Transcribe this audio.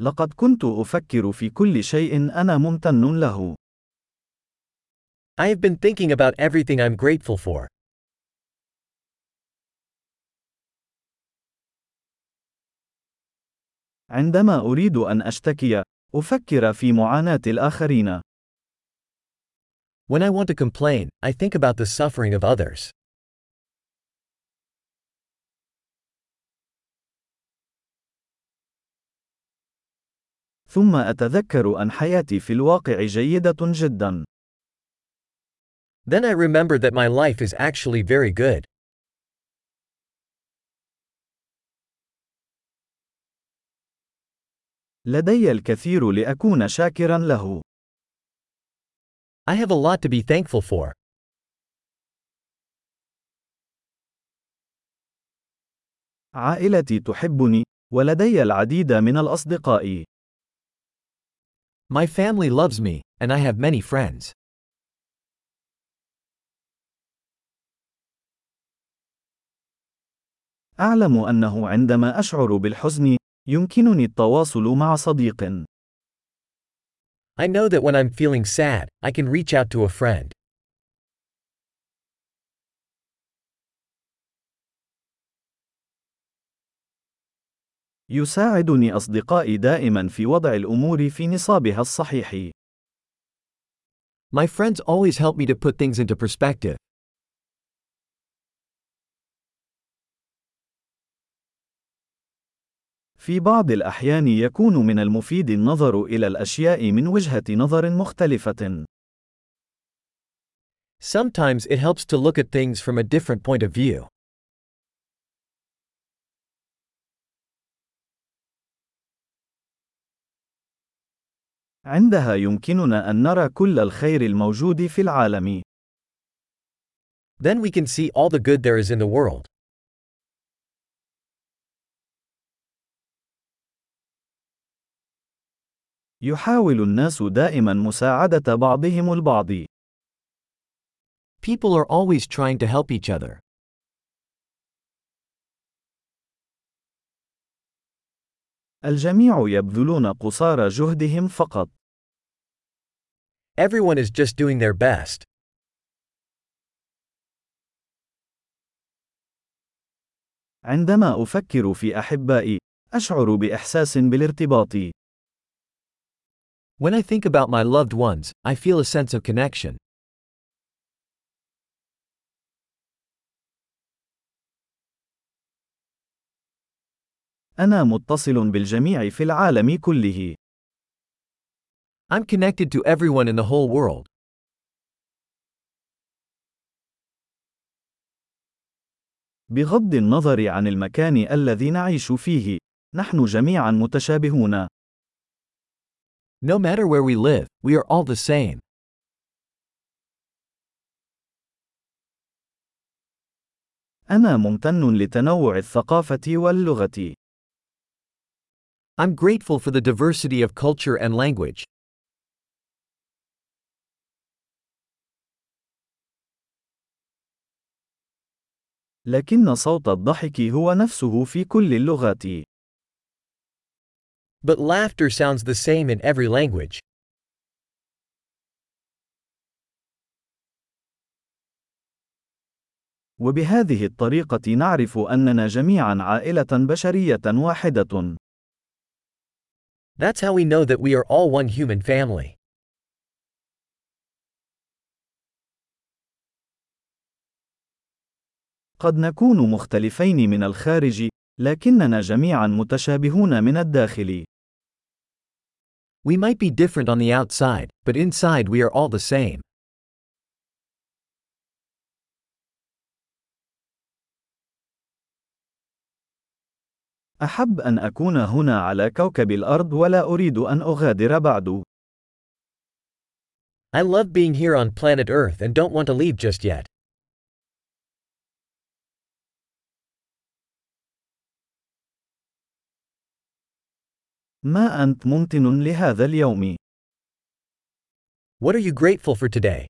لقد كنت أفكر في كل شيء أنا ممتن له. I have been thinking about everything I'm grateful for. عندما أريد أن أشتكي، أفكر في معاناة الآخرين. When I want to complain, I think about the suffering of others. ثم أتذكر أن حياتي في الواقع جيدة جدا. Then I remember that my life is actually very good. لدي الكثير لأكون شاكرا له. I have a lot to be thankful for. عائلتي تحبني، ولدي العديد من الأصدقاء. My family loves me, and I have many friends. أعلم أنه عندما أشعر بالحزن، يمكنني التواصل مع صديق. I know that when I'm feeling sad, I can reach out to a friend. يساعدني أصدقائي دائما في وضع الأمور في نصابها الصحيح. My friends always help me to put things into perspective. في بعض الأحيان يكون من المفيد النظر إلى الأشياء من وجهة نظر مختلفة. Sometimes it helps to look at things from a different point of view. عندها يمكننا أن نرى كل الخير الموجود في العالم. Then we can see all the good there is in the world. يحاول الناس دائما مساعدة بعضهم البعض. People are always trying to help each other. الجميع يبذلون قصارى جهدهم فقط. Everyone is just doing their best. عندما أفكر في أحبائي، أشعر بإحساس بالارتباط. When I think about my loved ones, I feel a sense of connection. أنا متصل بالجميع في العالم كله. I'm connected to everyone in the whole world. بغض النظر عن المكان الذي نعيش فيه، نحن جميعا متشابهون. No matter where we live, we are all the same. أنا ممتن لتنوع الثقافة واللغة. I'm grateful for the diversity of culture and language. لكن صوت الضحك هو نفسه في كل اللغات. But laughter sounds the same in every language. وبهذه الطريقة نعرف أننا جميعا عائلة بشرية واحدة. That's how we know that we are all one human family. قد نكون مختلفين من الخارج، لكننا جميعا متشابهون من الداخل. We might be different on the outside, but inside we are all the same. أحب أن أكون هنا على كوكب الأرض ولا أريد أن أغادر بعد. I love being here on planet Earth and don't want to leave just yet. ما أنت ممتن لهذا اليوم؟ What are you grateful for today?